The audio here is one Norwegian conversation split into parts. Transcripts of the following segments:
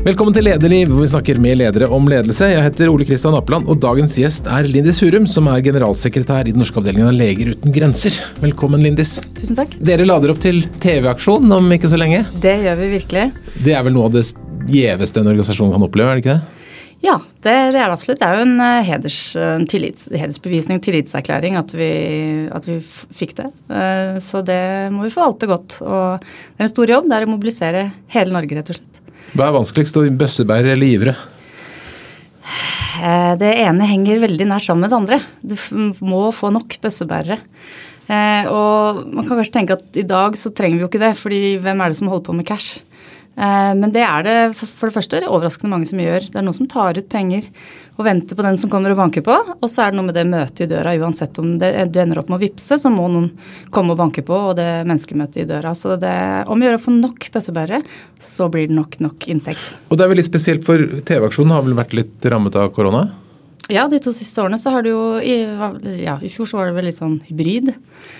Velkommen til Lederliv, hvor vi snakker med ledere om ledelse. Jeg heter Ole Kristian Appeland, og dagens gjest er Lindis Hurum, som er generalsekretær i den norske avdelingen av Leger uten grenser. Velkommen, Lindis. Tusen takk. Dere lader opp til TV-aksjon om ikke så lenge. Det gjør vi virkelig. Det er vel noe av det gjeveste en organisasjon kan oppleve, er det ikke det? Ja, det, det, er det absolutt. Det er jo en eh, heders, en tillits, hedersbevisning, tillitserklæring, at vi, at vi fikk det. Eh, så det må vi forvalte godt. Og det er en stor jobb. Det er å mobilisere hele Norge, rett og slett. Hva er vanskeligst, bøssebærere eller givere? Eh, det ene henger veldig nært sammen med det andre. Du må få nok bøssebærere. Og man kan kanskje tenke at i dag så trenger vi jo ikke det, fordi hvem er det som holder på med cash? Eh, men det er det for det første overraskende mange som gjør. Det er noen som tar ut penger og venter på den som kommer og banker på. Og så er det noe med det møtet i døra. Uansett om det, du ender opp med å vippse, så må noen komme og banke på, og det menneskemøtet i døra. Så det, om å gjøre å få nok bøssebærere, så blir det nok nok inntekt. Og det er veldig spesielt, for TV-aksjonen har vel vært litt rammet av korona? Ja, de to siste årene så har det jo i, ja, I fjor så var det vel litt sånn hybrid.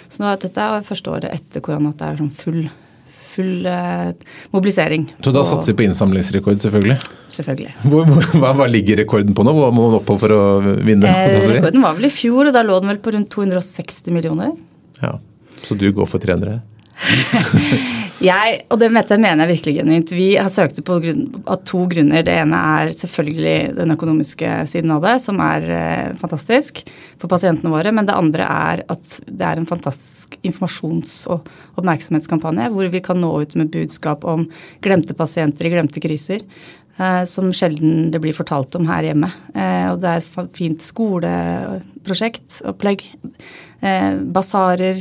Så nå, dette er første året etter korona at det er sånn full full eh, mobilisering. Så da satser vi på innsamlingsrekord, selvfølgelig? Selvfølgelig. Hvor, hvor, hva, hva, ligger rekorden på nå? Hva må man opp på for å vinne? Eh, rekorden var vel i fjor, og da lå den vel på rundt 260 millioner. Ja, Så du går for 300? Jeg, og det mener jeg virkelig genuint. Vi har søkt på av to grunner. Det ene er selvfølgelig den økonomiske siden av det, som er eh, fantastisk for pasientene våre. Men det andre er at det er en fantastisk informasjons- og oppmerksomhetskampanje hvor vi kan nå ut med budskap om glemte pasienter i glemte kriser. Eh, som sjelden det blir fortalt om her hjemme. Eh, og det er et fint skoleprosjekt, opplegg. Basarer.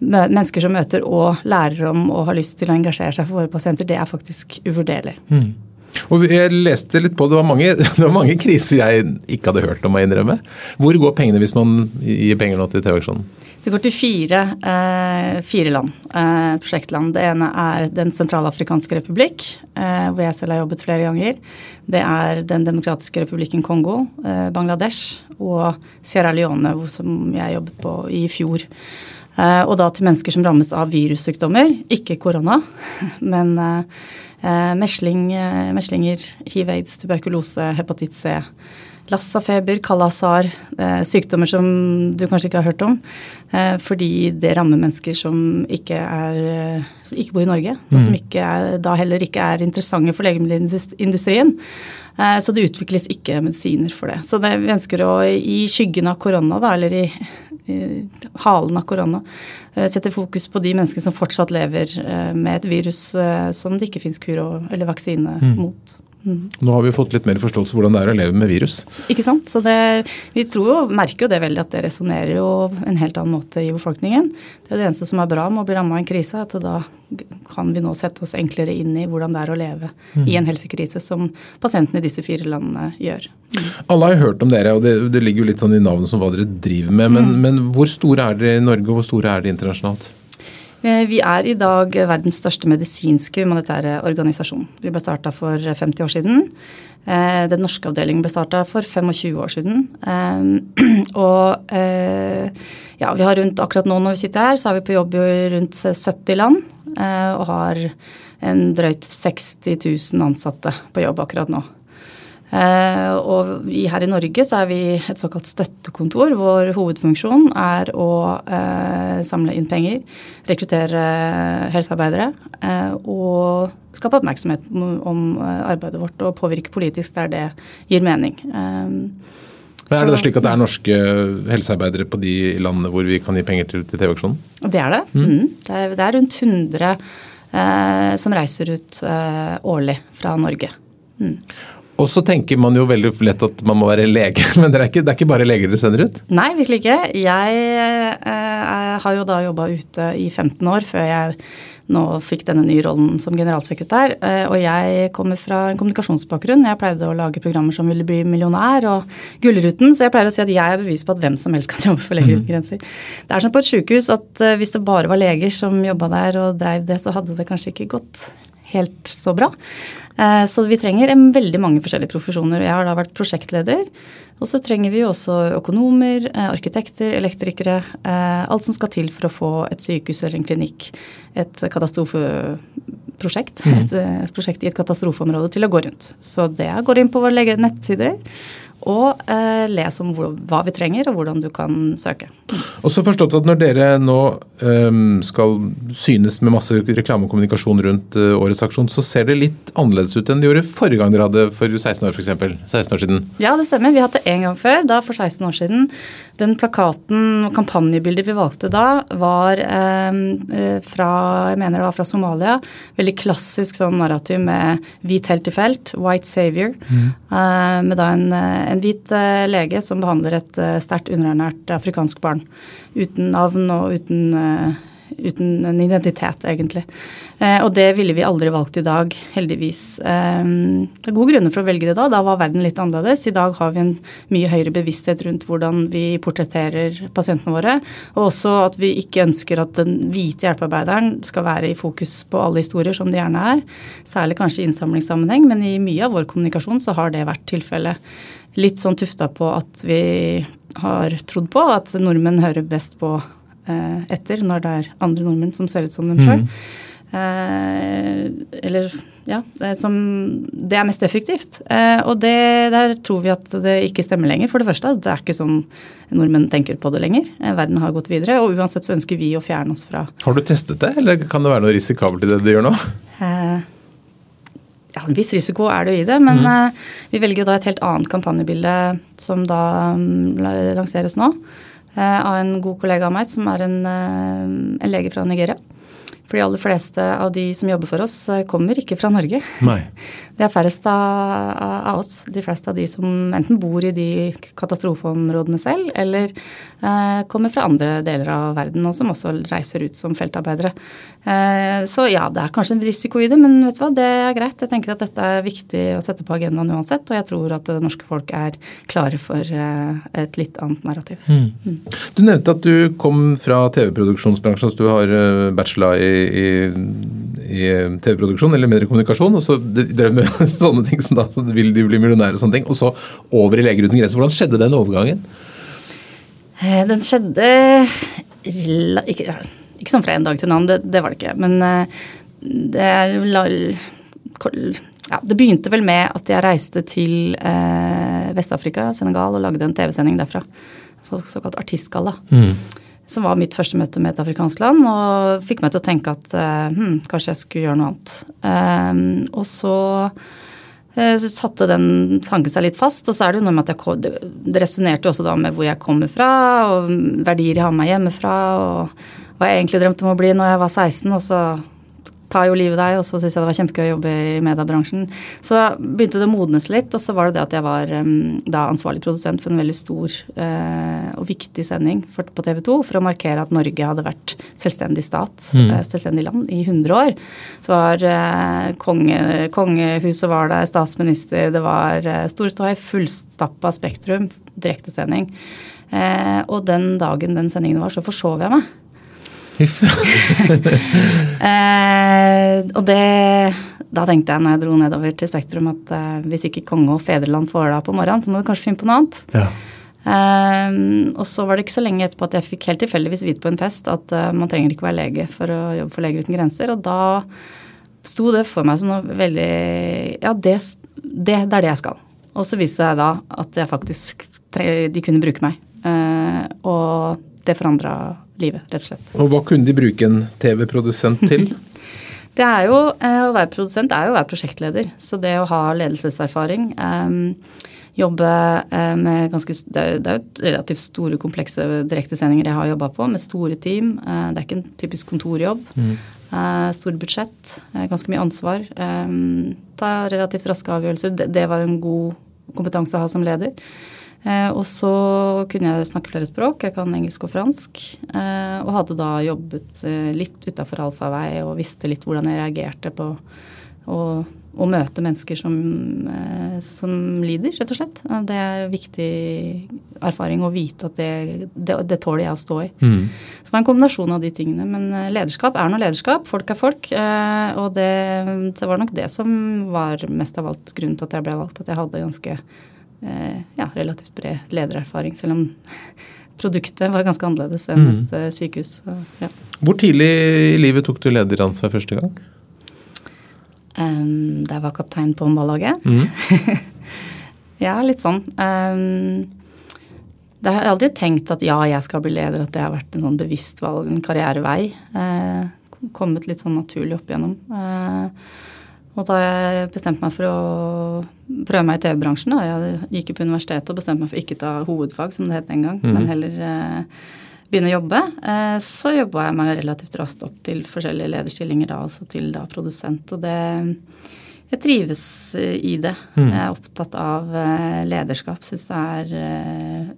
Mennesker som møter og lærer om og har lyst til å engasjere seg for våre pasienter, det er faktisk uvurderlig. Mm. Og jeg leste litt på, det var, mange, det var mange kriser jeg ikke hadde hørt om, å innrømme. Hvor går pengene hvis man gir penger nå til TV-aksjonen? Det går til fire, eh, fire land, eh, prosjektland. Det ene er Den sentralafrikanske republikk, eh, hvor jeg selv har jobbet flere ganger. Det er Den demokratiske republikken Kongo, eh, Bangladesh og Sierra Leone, som jeg jobbet på i fjor. Eh, og da til mennesker som rammes av virussykdommer, ikke korona, men eh, mesling, eh, meslinger, hiv-aids, tuberkulose, hepatitt C. Lassafeber, kalasar, sykdommer som du kanskje ikke har hørt om. Fordi det rammer mennesker som ikke, er, som ikke bor i Norge, og som mm. er, da heller ikke er interessante for legemiddelindustrien. Så det utvikles ikke medisiner for det. Så det, vi ønsker å, i skyggen av korona, da, eller i halen av korona. Eh, setter fokus på de menneskene som fortsatt lever eh, med et virus eh, som det ikke finnes kur eller vaksine mm. mot. Mm. Nå har vi fått litt mer forståelse hvordan det er å leve med virus. Ikke sant. Så det, vi tror jo, merker jo det veldig at det resonnerer jo en helt annen måte i befolkningen. Det er det eneste som er bra med å bli ramma av en krise, at da kan vi nå sette oss enklere inn i hvordan det er å leve mm. i en helsekrise, som pasientene i disse fire landene gjør. Mm. Alle har jo hørt om dere, og det, det, ligger jo litt sånn i navnet som hva dere driver med. Men, mm. men hvor store er dere i Norge, og hvor store er dere internasjonalt? Eh, vi er i dag verdens største medisinske humanitære organisasjon. Vi ble starta for 50 år siden. Eh, den norske avdelingen ble starta for 25 år siden. Eh, og ja, vi har rundt akkurat nå når vi sitter her, så er vi på jobb i rundt 70 land. Og har en drøyt 60 000 ansatte på jobb akkurat nå. Eh, og her i Norge så er vi et såkalt støttekontor. Vår hovedfunksjon er å eh, samle inn penger, rekruttere helsearbeidere eh, og skape oppmerksomhet om arbeidet vårt og påvirke politisk der det gir mening. Men er det slik at det er norske helsearbeidere på de landene hvor vi kan gi penger til, til TV-aksjonen? Det er det. Mm. Mm. Det, er, det, er, rundt 100 eh, som reiser ut eh, årlig fra Norge. Mm. Og så tenker man jo veldig lett at man må være lege, men det er ikke, det er ikke bare leger dere sender ut? Nei, virkelig ikke. Jeg eh, har jo da jobba ute i 15 år før jeg nå fikk denne nye rollen som generalsekretær. Eh, og jeg kommer fra en kommunikasjonsbakgrunn. Jeg pleide å lage programmer som ville bli millionær og Gullruten, så jeg pleier å si at jeg er bevis på at hvem som helst kan jobbe for Leger uten grenser. Mm. Det er som på et sykehus at eh, hvis det bare var leger som jobba der og dreiv det, så hadde det kanskje ikke gått helt så bra. Eh, så vi trenger veldig mange forskjellige profesjoner. Jeg har da vært prosjektleder. Og så trenger vi også økonomer, eh, arkitekter, elektrikere. Eh, alt som skal til for å få et sykehus eller en klinikk, et katastrofeprosjekt. Et, et prosjekt i et katastrofeområde til å gå rundt. Så det går inn på våre nettsider og eh, les om hvor, hva vi trenger og hvordan du kan søke. Og så forstått at Når dere nå eh, skal synes med masse reklamekommunikasjon rundt eh, årets aksjon, så ser det litt annerledes ut enn det gjorde forrige gang dere hadde for 16 år, for eksempel, 16 år siden? Ja, det stemmer. Vi har hatt det én gang før, da for 16 år siden. Den plakaten og kampanjebildet vi valgte da, var eh, fra jeg mener det var fra Somalia. Veldig klassisk sånn narrativ med hvit helt i felt, white savior. Mm. Eh, med da en, en hvit eh, lege som behandler et uh, sterkt underernært afrikansk barn uten navn og uten, uh, uten en identitet, egentlig. Uh, og det ville vi aldri valgt i dag, heldigvis. Uh, det er gode grunner for å velge det da. Da var verden litt annerledes. I dag har vi en mye høyere bevissthet rundt hvordan vi portretterer pasientene våre. Og også at vi ikke ønsker at den hvite hjelpearbeideren skal være i fokus på alle historier, som det gjerne er. Særlig kanskje i innsamlingssammenheng, men i mye av vår kommunikasjon så har det vært tilfellet litt sånn tufta på at vi har trodd på at nordmenn hører best på eh, etter når det er andre nordmenn som ser ut som dem sjøl. Mm. Eh, eller ja, det er, som, det er mest effektivt. Eh, og det, der tror vi at det ikke stemmer lenger. For det første, det er ikke sånn nordmenn tenker på det lenger. Eh, verden har gått videre, og uansett så ønsker vi å fjerne oss fra Har du testet det, eller kan det være noe risikabelt i det du gjør nå? Eh, ja, En viss risiko er det jo i det, men mm. vi velger jo da et helt annet kampanjebilde som da um, lanseres nå. Uh, av en god kollega av meg som er en, uh, en lege fra Nigeria. For de aller fleste av de som jobber for oss, kommer ikke fra Norge. Nei. Det er færrest av, av, oss. De fleste av de som enten bor i de katastrofeområdene selv, eller eh, kommer fra andre deler av verden, og som også reiser ut som feltarbeidere. Eh, så ja, det er kanskje en risiko i det, men vet du hva, det er greit. Jeg tenker at dette er viktig å sette på agendaen uansett, og jeg tror at det norske folk er klare for eh, et litt annet narrativ. Mm. Mm. Du nevnte at du kom fra TV-produksjonsbransjen, så du har eh, bachelor i i, i TV-produksjon eller mediekommunikasjon, og så drev med sånne ting som da så vil de bli millionærer og sånne ting, og så over i Leger uten grenser. Hvordan skjedde den overgangen? Den skjedde ikke, ikke sånn fra en dag til en annen, det, det var det ikke. Men det det, ja, det begynte vel med at jeg reiste til eh, Vest-Afrika, Senegal, og lagde en TV-sending derfra. Så, såkalt artistgalla. Mm som var mitt første møte med et afrikansk land, og fikk meg til å tenke at hm, kanskje jeg skulle gjøre noe annet. Eh, og så så satte den tanken seg litt fast, og så er det jo noe med at jeg, det, resonnerte jo også da med hvor jeg kommer fra, og verdier jeg har med hjemmefra, og hva jeg egentlig drømte om å bli når jeg var 16, og så tar jo livet deg, og så syntes jeg det var kjempegøy å jobbe i mediebransjen. Så begynte det å modnes litt, og så var det det at jeg var um, da ansvarlig produsent for en veldig stor eh, og viktig sending for, på TV 2 for å markere at Norge hadde vært selvstendig stat, mm. uh, selvstendig land, i 100 år. Så var eh, konge, kongehuset var der, statsminister, det var eh, stor ståhei, fullstappa Spektrum, direktesending. Eh, og den dagen den sendingen var, så forsov jeg meg. eh, og det Da tenkte jeg når jeg dro nedover til Spektrum at eh, hvis ikke konge og fedreland får det av på morgenen, så må du kanskje finne på noe annet. Ja. Eh, og så var det ikke så lenge etterpå at jeg fikk helt tilfeldigvis vite på en fest at uh, man trenger ikke være lege for å jobbe for Leger uten grenser. Og da sto det for meg som noe veldig Ja, det, det, det er det jeg skal. Og så viste det seg da at jeg faktisk de kunne bruke meg. Uh, og det forandra livet, rett og slett. Og hva kunne de bruke en TV-produsent til? det er jo, eh, Å være produsent er jo å være prosjektleder. Så det å ha ledelseserfaring um, Jobbe uh, med ganske Det er jo relativt store, komplekse direktesendinger jeg har jobba på, med store team. Det er ikke en typisk kontorjobb. Mm. Store budsjett, ganske mye ansvar. Ta relativt raske avgjørelser. Det var en god kompetanse å ha som leder. Eh, og så kunne jeg snakke flere språk. Jeg kan engelsk og fransk. Eh, og hadde da jobbet eh, litt utafor allfarvei og visste litt hvordan jeg reagerte på å, å møte mennesker som, som, lider, rett og slett. Det er viktig erfaring å vite at det, det, det tåler jeg å stå i. Mm. Så det var en kombinasjon av de tingene. Men lederskap er noe lederskap. Folk er folk. Og det, det var nok det som var mest av alt grunnen til at jeg ble valgt. At jeg hadde ganske Eh, ja, relativt bred ledererfaring, selv om produktet var ganske annerledes enn mm. et uh, sykehus. Så, ja. Hvor tidlig i livet tok du lederansvar første gang? Um, da jeg var kaptein på håndballaget. Mm. ja, litt sånn. Um, det har jeg aldri tenkt at ja, jeg skal bli leder, at det har vært en sånn bevisst valg, en karrierevei. Uh, kommet litt sånn naturlig opp igjennom. Uh, og da jeg bestemte meg for å prøve meg i TV-bransjen, da jeg gikk jo på universitetet og bestemte meg for ikke ta hovedfag, som det het den gang, mm. men heller uh, begynne å jobbe, uh, så jobba jeg meg relativt raskt opp til forskjellige lederstillinger da, også til da produsent. Og det Jeg trives i det. Mm. Jeg er opptatt av lederskap. Syns det er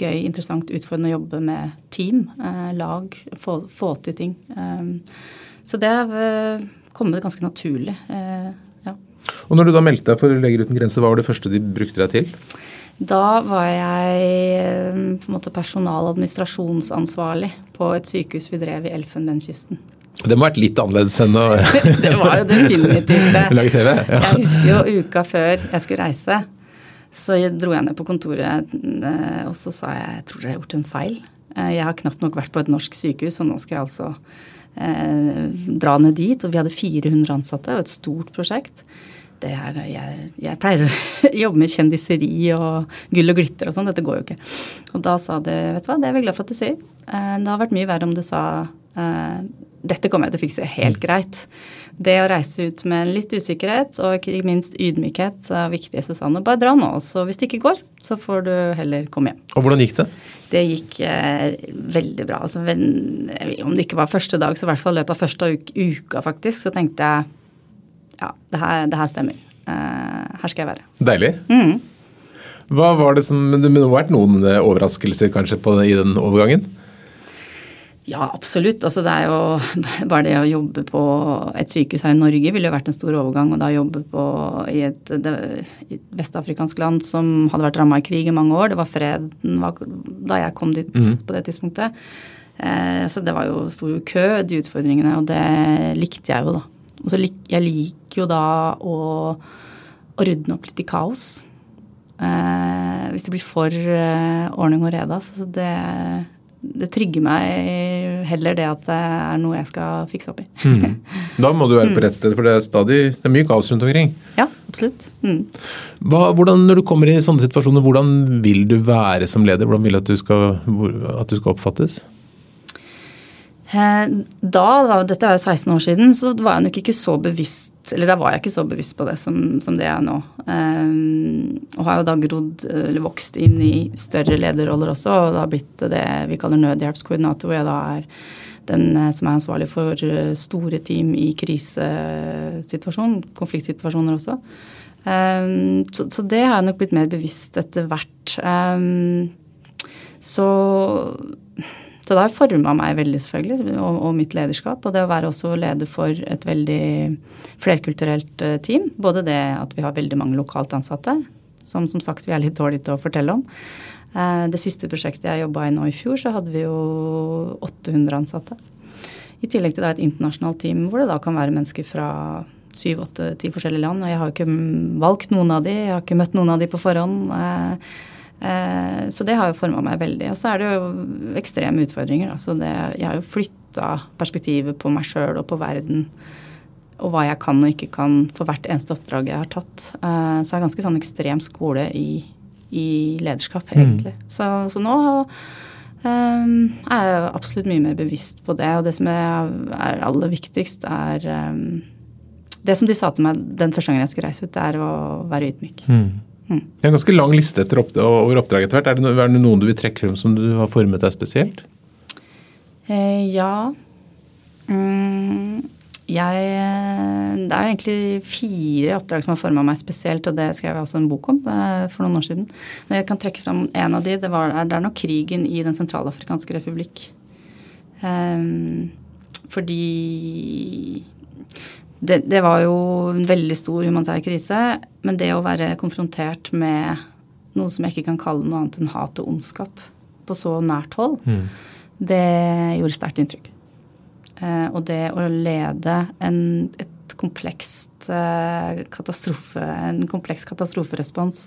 gøy, interessant, utfordrende å jobbe med team, lag, få, få til ting. så det har kommet ganske naturlig. Eh, ja. Og når du da meldte deg for Leger uten grenser, hva var det første de brukte deg til? Da var jeg eh, på en måte personal- og administrasjonsansvarlig på et sykehus vi drev i Elfenbenskysten. Det må ha vært litt annerledes enn å Det var jo definitivt det. Lage TV? Ja. Jeg husker jo uka før jeg skulle reise, så dro jeg ned på kontoret eh, og så sa jeg jeg tror dere har gjort en feil. Jeg har knapt nok vært på et norsk sykehus, og nå skal jeg altså eh, dra ned dit. Og vi hadde 400 ansatte og et stort prosjekt. Det er, jeg, jeg, pleier å jobbe med kjendiseri og gull og glitter og sånn. Dette går jo ikke. Og da sa det Vet du hva, det er jeg veldig glad for at du sier. Eh, det har vært mye verre om du sa eh, dette kommer jeg til å fikse helt greit. Det å reise ut med litt usikkerhet og ikke minst ydmykhet er viktig. Susanne. bare dra nå, så hvis det ikke går, så får du heller komme hjem. Og hvordan gikk det? Det gikk eh, veldig bra. Altså, om det ikke var første dag, så i hvert fall i løpet av første uka, faktisk, så tenkte jeg ja, det her, det her stemmer. Eh, her skal jeg være. Deilig. Mm. Hva var det som Det må ha vært noen overraskelser kanskje på, i den overgangen? Ja, absolutt. Altså, det er jo bare det å jobbe på et sykehus her i Norge ville jo vært en stor overgang. Og da jobbe på i et vestafrikansk land som hadde vært ramma i krig i mange år. Det var fred da jeg kom dit mm. på det tidspunktet. Eh, så det var jo, sto jo kø, de utfordringene, og det likte jeg jo, da. Og så lik, jeg liker jo da å, å rydde opp litt i kaos. Eh, hvis det blir for eh, ordning og rede. Så det det trigger meg heller det at det er noe jeg skal fikse opp i. Mm. Da må du være på rett sted, for det er stadig det er mye kaos rundt omkring. Ja, absolutt. Mm. Hva, hvordan, når du kommer i sånne situasjoner, hvordan vil du være som leder? Hvordan vil du at du skal, at du skal oppfattes? Eh, da, dette er jo 16 år siden, så var jeg nok ikke så bevisst Eller da var jeg ikke så bevisst på det som, som det er nå. Um, og har jo da grodd eller vokst inn i større lederroller også, og det har blitt det vi kaller nødhjelpskoordinator, hvor jeg da er den som er ansvarlig for store team i krisesituasjon, konfliktsituasjoner også. Så, det har jeg nok blitt mer bevisst etter hvert. Så så det har forma meg veldig, selvfølgelig, og, og, mitt lederskap. Og det å være også leder for et veldig flerkulturelt eh, team. Både det at vi har veldig mange lokalt ansatte, som som sagt vi er litt dårlige til å fortelle om. Eh, det siste prosjektet jeg jobba i nå i fjor, så hadde vi jo 800 ansatte. I tillegg til et internasjonalt team hvor det da kan være mennesker fra syv, åtte, ti forskjellige land. Og jeg har ikke valgt noen av de, jeg har ikke møtt noen av de på forhånd. Eh, så det har jo forma meg veldig. Og så er det jo ekstreme utfordringer. Altså det, jeg har jo flytta perspektivet på meg sjøl og på verden. Og hva jeg kan og ikke kan for hvert eneste oppdrag jeg har tatt. Eh, så det er ganske sånn ekstrem skole i, i lederskap, mm. egentlig. Mm. Så, så, nå um, er jeg absolutt mye mer bevisst på det. Og det som er aller viktigst, er um, Det som de sa til meg den første gangen jeg skulle reise ut, det er å være ydmyk. Mm. Mm. Det er en ganske lang liste etter opp, over oppdrag etter hvert. Er det, er det, noen du vil trekke frem som du har formet deg spesielt? Eh, ja. Mm, jeg Det er egentlig fire oppdrag som har forma meg spesielt, og det skrev jeg også en bok om eh, for noen år siden. Men jeg kan trekke frem en av de. Det, var, det er nok krigen i Den sentralafrikanske republikk. Eh, fordi det, det, var jo en veldig stor humanitær krise. Men det å være konfrontert med noe som jeg ikke kan kalle noe annet enn hat og ondskap på så nært hold, mm. det gjorde sterkt inntrykk. Eh, og det å lede en, et komplekst eh, katastrofe, en kompleks katastroferespons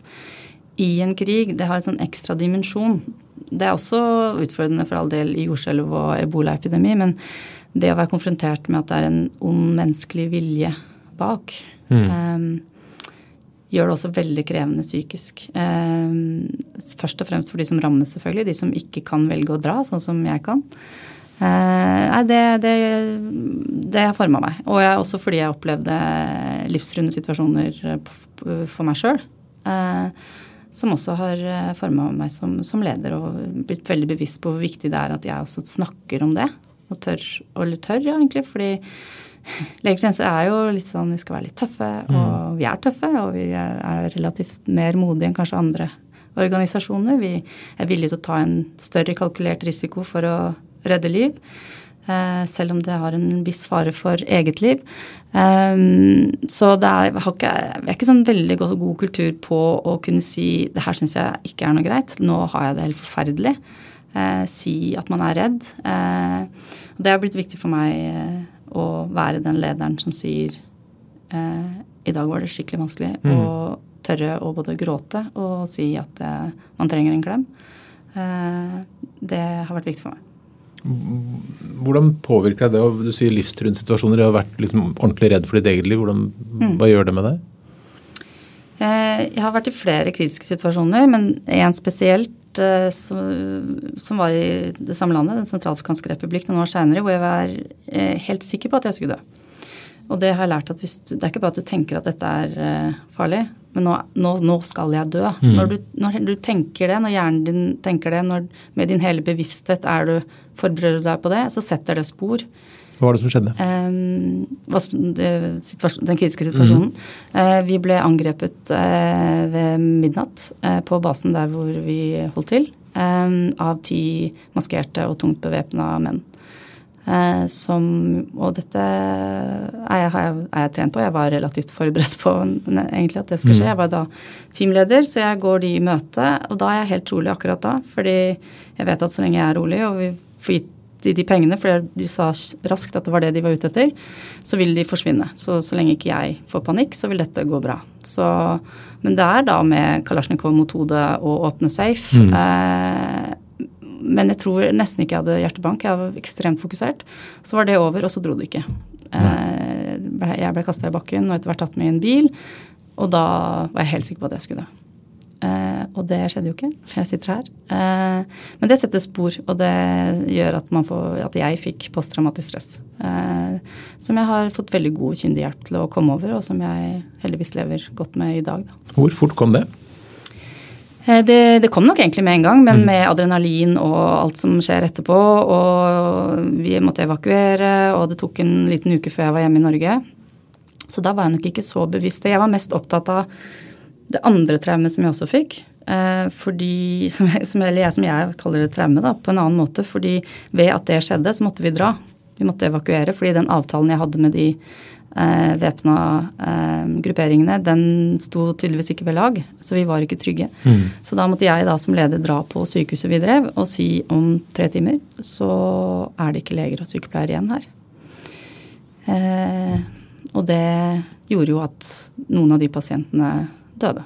i en krig, det har en sånn ekstra dimensjon. Det er også utfordrende for all del i jordskjelv og ebolaepidemi, men det å være konfrontert med at det er en ond menneskelig vilje bak. Um, gjør det også veldig krevende psykisk. Um, først og fremst for de som rammes, selvfølgelig. De som ikke kan velge å dra, sånn som jeg kan. Uh, nei, det, det, det har forma meg. Og jeg, også fordi jeg opplevde livstruende situasjoner for meg sjøl. Uh, som også har forma meg som, som, leder og blitt veldig bevisst på hvor viktig det er at jeg også snakker om det. Og tør, og tørr ja, egentlig. Fordi legetjenester er jo litt sånn vi skal være litt tøffe, og mm. vi er tøffe. Og vi er relativt mer modige enn kanskje andre organisasjoner. Vi er villige til å ta en større kalkulert risiko for å redde liv. Eh, selv om det har en viss fare for eget liv. Um, så det er, ikke, vi er ikke sånn veldig god, god, kultur på å kunne si det her syns jeg ikke er noe greit. Nå har jeg det helt forferdelig. Eh, si at man er redd. Eh, det har blitt viktig for meg eh, å være den lederen som sier eh, i dag var det skikkelig vanskelig, mm. og tørre å både gråte og si at eh, man trenger en klem. Eh, det har vært viktig for meg. Hvordan påvirker det? Du sier livstruende situasjoner. Du har vært liksom ordentlig redd for ditt eget liv. Hvordan, mm. Hva gjør det med deg? Jeg har vært i flere kritiske situasjoner, men én spesielt eh, som, var i det samme landet, Den sentralafrikanske republikk, noen år seinere, hvor jeg var eh, helt sikker på at jeg skulle dø. Og det har jeg lært at hvis Det er ikke bare at du tenker at dette er farlig, men nå, nå, nå skal jeg dø. Mm. Når, du, når, du, tenker det, når hjernen din tenker det, når med din hele bevissthet er du forbereder deg på det, så setter det spor. Hva var det som skjedde? den kritiske situasjonen. Mm. vi ble angrepet eh, ved midnatt eh, på basen der hvor vi holdt til, av ti maskerte og tungt bevæpna menn. som, og dette er jeg, er jeg, trent på. Jeg var relativt forberedt på egentlig at det skulle skje. Mm. Jeg var da teamleder, så jeg går de i møte. Og da er jeg helt rolig akkurat da. Fordi jeg vet at så lenge jeg er rolig, og vi får gitt de, de pengene, for de sa raskt at det var det de var ute etter, så vil de forsvinne. Så så lenge ikke jeg får panikk, så vil dette gå bra. Så, men det er da med Kalasjnikov mot hodet å åpne safe. Mm. Eh, men jeg tror nesten ikke jeg hadde hjertebank. Jeg var ekstremt fokusert. Så var det over, og så dro det ikke. Eh, jeg ble kasta i bakken og etter hvert tatt med i en bil. Og da var jeg helt sikker på at jeg skulle dø. Uh, og det skjedde jo ikke, for jeg sitter her. Eh, men det setter spor, og det gjør at, får, at jeg fikk posttraumatisk stress. Eh, som jeg har fått veldig god kyndig hjelp til å komme over, og som jeg heldigvis lever godt med i dag. Da. Hvor fort kom det? Det, det, kom nok egentlig med en gang, men med adrenalin og alt som skjer etterpå. Og vi måtte evakuere, og det tok en liten uke før jeg var hjemme i Norge. Så da var jeg nok ikke så bevisst. Jeg var mest opptatt av det andre traumet som jeg også fikk, eh, fordi, som, som, jeg, som jeg kaller det traume, da, på en annen måte, fordi ved at det skjedde, så måtte vi dra. Vi måtte evakuere, fordi den avtalen jeg hadde med de eh, væpna eh, grupperingene, den sto tydeligvis ikke ved lag. Så vi var ikke trygge. Mm. Så da måtte jeg da som leder dra på sykehuset vi drev og si om tre timer så er det ikke leger og sykepleiere igjen her. Eh, og det gjorde jo at noen av de pasientene døde.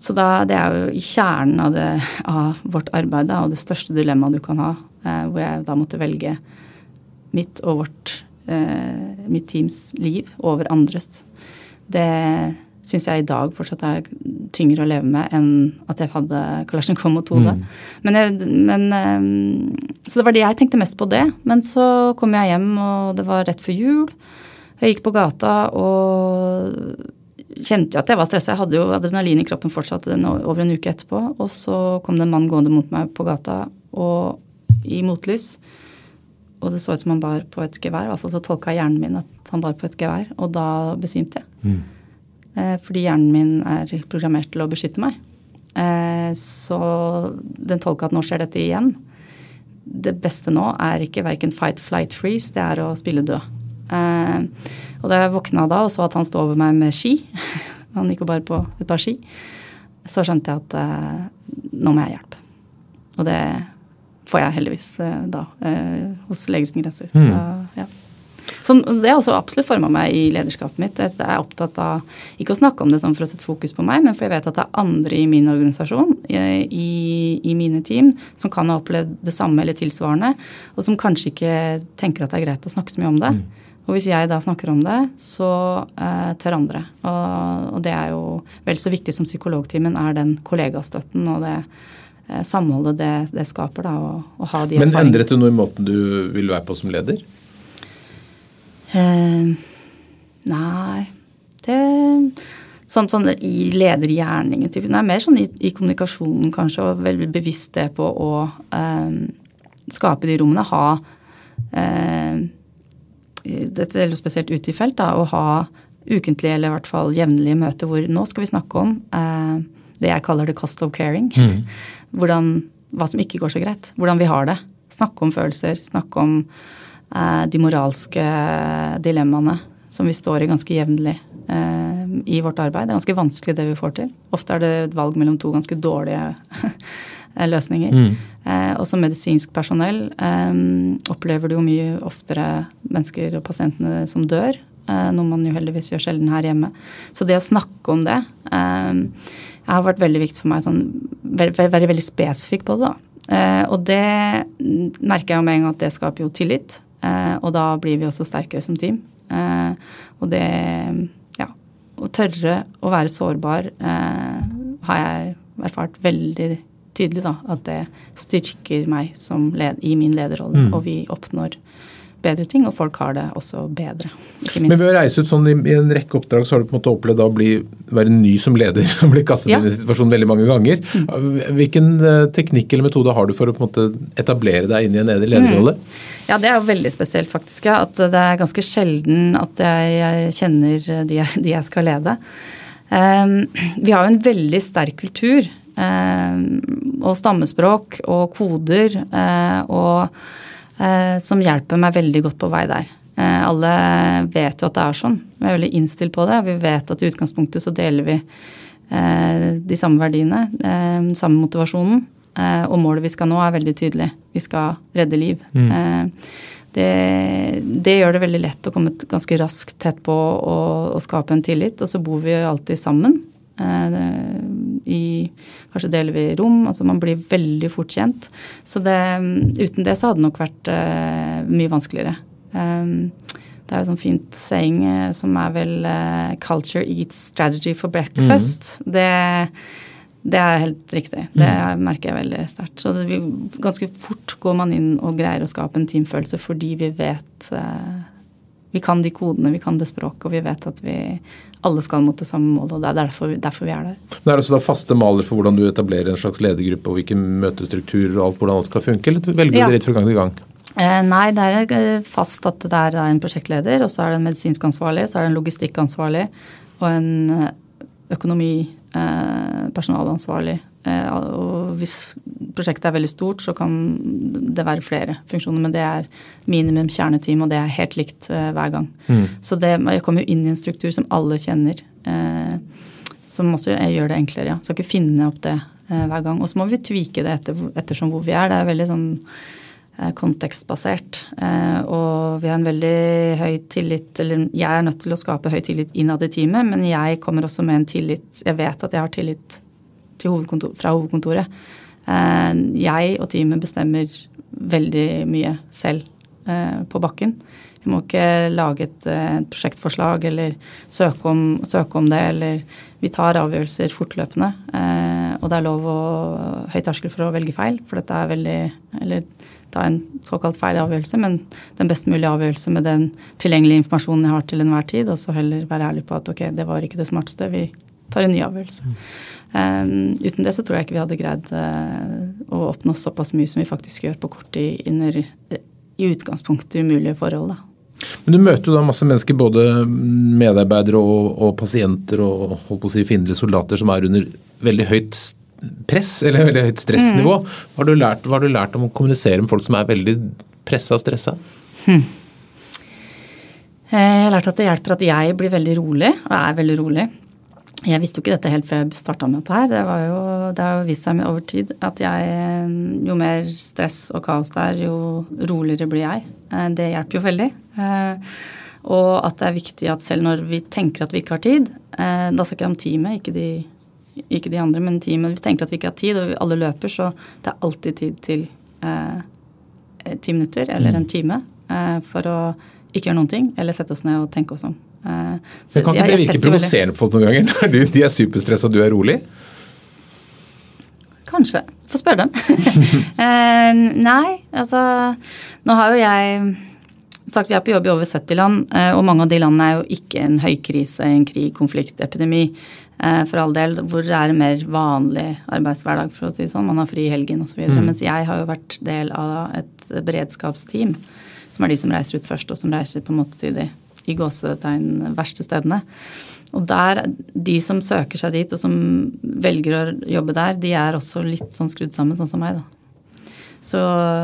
Så da, det er jo i kjernen av, det, av vårt arbeid da, og det største dilemmaet du kan ha, eh, hvor jeg da måtte velge mitt og vårt, eh, mitt teams liv over andres. Det syns jeg i dag fortsatt er tyngre å leve med enn at jeg hadde Kalasjnikov mot hodet. Mm. Men, jeg, men eh, Så det var det jeg tenkte mest på det. Men så kom jeg hjem, og det var rett før jul. Jeg gikk på gata og kjente jeg at jeg var stressa. Jeg hadde jo adrenalin i kroppen fortsatt over en uke etterpå. Og så kom det en mann gående mot meg på gata og i motlys. Og det så ut som han bar på et gevær. I hvert fall så tolka hjernen min at han bar på et gevær. Og da besvimte jeg. Mm. Eh, fordi hjernen min er programmert til å beskytte meg. Eh, så den tolka at nå skjer dette igjen. Det beste nå er ikke verken fight, flight, freeze. Det er å spille død. Eh, og da jeg våkna da og så at han sto over meg med ski, han gikk jo bare på et par ski, så skjønte jeg at eh, nå må jeg hjelpe. Og det får jeg heldigvis eh, da hos Leger uten grenser. Så mm. ja. Som, det har også absolutt forma meg i lederskapet mitt. Jeg er opptatt av ikke å snakke om det sånn for å sette fokus på meg, men for jeg vet at det er andre i min organisasjon, i, i mine team, som kan ha opplevd det samme eller tilsvarende, og som kanskje ikke tenker at det er greit å snakke så mye om det. Mm. Og hvis jeg da snakker om det, så eh, tør andre. Og, og, det er jo vel så viktig som psykologtimen er den kollegastøtten og det eh, samholdet det, det, skaper. da, å, ha de Men endret det noe i måten du vil være på som leder? Eh, nei Det Sånn, sånn i ledergjerningen. typ. Nei, mer sånn i, i, kommunikasjonen kanskje, og veldig bevisst det på å eh, skape de rommene. Ha eh, dette gjelder spesielt ute i felt, da, å ha ukentlige eller i hvert fall jevnlige møter hvor nå skal vi snakke om eh, det jeg kaller the cost of caring. Mm. Hvordan, hva som ikke går så greit. Hvordan vi har det. Snakke om følelser. Snakke om eh, de moralske dilemmaene som vi står i ganske jevnlig eh, i vårt arbeid. Det er ganske vanskelig det vi får til. Ofte er det et valg mellom to ganske dårlige løsninger. Mm. Eh, og som medisinsk personell eh, opplever du jo mye oftere mennesker og pasientene som dør. Eh, noe man jo heldigvis gjør sjelden her hjemme. Så det å snakke om det eh, har vært veldig viktig for meg. Sånn, være, være veldig spesifikk på det. da. Eh, og det merker jeg jo med en gang at det skaper jo tillit. Eh, og da blir vi også sterkere som team. og det Ja. Å tørre å være sårbar har jeg erfart veldig tydelig da, at det styrker meg led, i min lederrolle. Mm. Og vi oppnår bedre ting, og folk har det også bedre. ikke minst. Men ved å reise ut sånn i, i, en rekke oppdrag, så har du på en måte opplevd å bli, være ny som leder og bli kastet ja. inn i situasjonen veldig mange ganger. Mm. Hvilken uh, teknikk eller metode har du for å på en måte etablere deg inn i en lederrolle? Mm. Ja, Det er jo veldig spesielt, faktisk. Ja, at det er ganske sjelden at jeg, kjenner de jeg, de jeg, skal lede. Um, vi har jo en veldig sterk kultur Eh, og stammespråk og koder eh, og, eh, som hjelper meg veldig godt på vei der. Alle vet jo at det er sånn. Vi er veldig innstilt på det. Vi vet at i utgangspunktet så deler vi de samme verdiene, den samme motivasjonen. Og målet vi skal nå, er veldig tydelig. Vi skal redde liv. Mm. Det, det, gjør det veldig lett å komme ganske raskt tett på og, og skape en tillit. Og så bor vi alltid sammen. Eh, I, kanskje deler vi rom. altså Man blir veldig fort kjent. Så det, uten det så hadde det nok vært uh, mye vanskeligere. Um, det er jo sånn fint saying som er vel uh, 'culture eats strategy for breakfast'. Mm. Det, det, er helt riktig. Det mm. merker jeg veldig sterkt. Så det, ganske fort går man inn og greier å skape en teamfølelse fordi vi vet uh, vi kan de kodene, vi kan det språket, og vi vet at vi alle skal mot det samme målet. og Det er derfor, derfor vi er der. Men Er det så da faste maler for hvordan du etablerer en slags ledergruppe, og hvilke møtestrukturer og alt, hvordan alt skal funke, eller velger du ja. det litt fra gang til gang? Eh, nei, det er eh, fast at det er en prosjektleder, og så er det en medisinsk ansvarlig, så er det en logistikkansvarlig og en økonomipersonalansvarlig. økonomi, eh, Eh, og hvis prosjektet er veldig stort, så kan det være flere funksjoner. Men det er minimum kjerneteam, og det er helt likt eh, hver gang. Mm. Så det, jeg kommer jo inn i en struktur som alle kjenner, eh, som også gjør det enklere. Ja. Skal ikke finne opp det hver gang. Og så må vi tvike det etter, ettersom hvor vi er. Det er veldig sånn kontekstbasert. Og vi har en veldig høy tillit Eller jeg er nødt til å skape høy tillit innad i teamet, men jeg kommer også med en tillit Jeg vet at jeg har tillit hovedkontor, fra hovedkontoret. Eh, jeg og teamet bestemmer veldig mye selv eh, på bakken. Vi må ikke lage et, eh, et prosjektforslag eller søke om, søke om, det, eller vi tar avgjørelser fortløpende. Og det er lov å høy terskel for å velge feil, for dette er veldig Eller ta en såkalt feil avgjørelse, men den best mulige avgjørelse med den tilgjengelige informasjonen jeg har til enhver tid, og så heller være ærlig på at ok, det var ikke det smarteste, vi tar en ny avgjørelse. Um, uten det så tror jeg ikke vi hadde greid uh, å oppnå såpass mye som vi faktisk gjør på kort tid under i utgangspunktet umulige forhold. Da. Men Du møter jo da masse mennesker, både medarbeidere og, og pasienter og holdt på å si fiendtlige soldater som er under veldig høyt press eller veldig høyt stressnivå. Mm. Hva, har lært, hva, har du lært, om å kommunisere med folk som er veldig pressa og stressa? Hmm. Eh, jeg har lært at det hjelper at jeg blir veldig rolig, og er veldig rolig. Jeg visste jo ikke dette helt før jeg starta med dette her. Det, jo, det har jo vist seg over tid at jeg, jo mer stress og kaos det er, jo roligere blir jeg. Eh, det hjelper jo veldig. Eh, og at det er viktig at selv når vi tenker at vi ikke har tid, eh, da snakker jeg om teamet, ikke de, ikke de andre, men teamet. Vi tenker at vi ikke har tid, og alle løper, så det er alltid tid til ti minutter eller en time time for å ikke gjøre noen ting, eller sette oss ned og tenke oss om. Uh, så kan ikke det virke provoserende på folk noen ganger når de er superstressa du er rolig? Kanskje. Få spørre dem. uh, nei, altså Nå har jo jeg sagt vi er på jobb i over 70 land, uh, og mange av de landene er jo ikke en høykrise, en krig, konflikt, epidemi. For all del, hvor det er en mer vanlig arbeidshverdag, for å si det sånn. Man har fri i helgen osv. Mm. Mens jeg har jo vært del av et beredskapsteam som er de som reiser ut først, og som reiser på en måte til de i gåsetegn verste stedene. Og der, de som søker seg dit, og som velger å jobbe der, de er også litt sånn skrudd sammen, sånn som meg, da. Så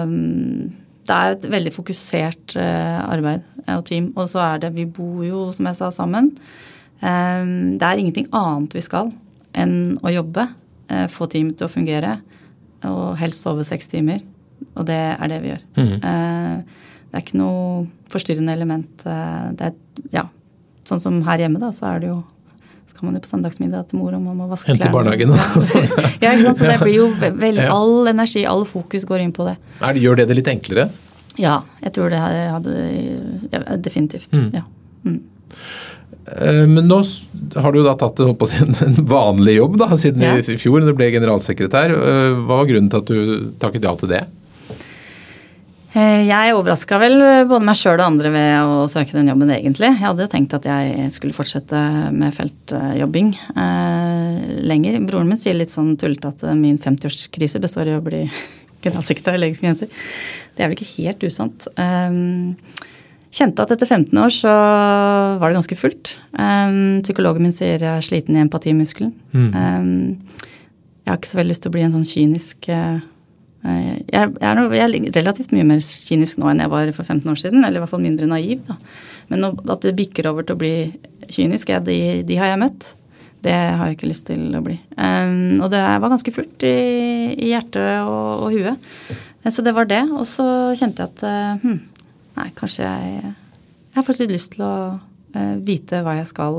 mm, det er et veldig fokusert eh, arbeid og team. Og så er det Vi bor jo, som jeg sa, sammen. Ehm, det er ingenting annet vi skal enn å jobbe. Eh, få teamet til å fungere. Og helst sove seks timer. Og det er det vi gjør. Mm. Det er ikke noe forstyrrende element. Eh, det er, ja, sånn som her hjemme, da, så er det jo skal man jo på søndagsmiddag til mor og mamma vaske klærne. Hente barnehagen og ja, ikke sant? Så det blir jo vel, all energi, all fokus går inn på det. det. Gjør det det litt enklere? Ja, jeg tror det hadde ja, Definitivt. Mm. ja. Mm. Eh, men nå har du da tatt en vanlig jobb da, siden ja. i fjor, da du ble generalsekretær. Eh, hva var grunnen til at du takket ja til det? Eh, jeg overraska vel både meg sjøl og andre ved å søke den jobben, egentlig. Jeg hadde jo tenkt at jeg skulle fortsette med feltjobbing eh, lenger. Broren min sier litt sånn tullete at min 50-årskrise består i å bli generalsekretær i Legeforeningen. Det er vel ikke helt usant. Eh, kjente at etter 15 år så var det ganske fullt. Eh, psykologen min sier jeg er sliten i empatimuskelen. Mm. Eh, jeg har ikke så veldig lyst til å bli en sånn kynisk eh, Eh, jeg, jeg, er no, jeg, er relativt mye mer kynisk nå enn jeg var for 15 år siden. Eller i hvert fall mindre naiv. Da. Men at det bikker over til å bli kynisk, jeg, de, de, har jeg møtt. Det har jeg ikke lyst til å bli. Um, og det var ganske fullt i, i hjertet og, og, huet. Eh, så det var det. Og så kjente jeg at hm, nei, kanskje jeg Jeg har faktisk litt lyst til å uh, vite hva jeg skal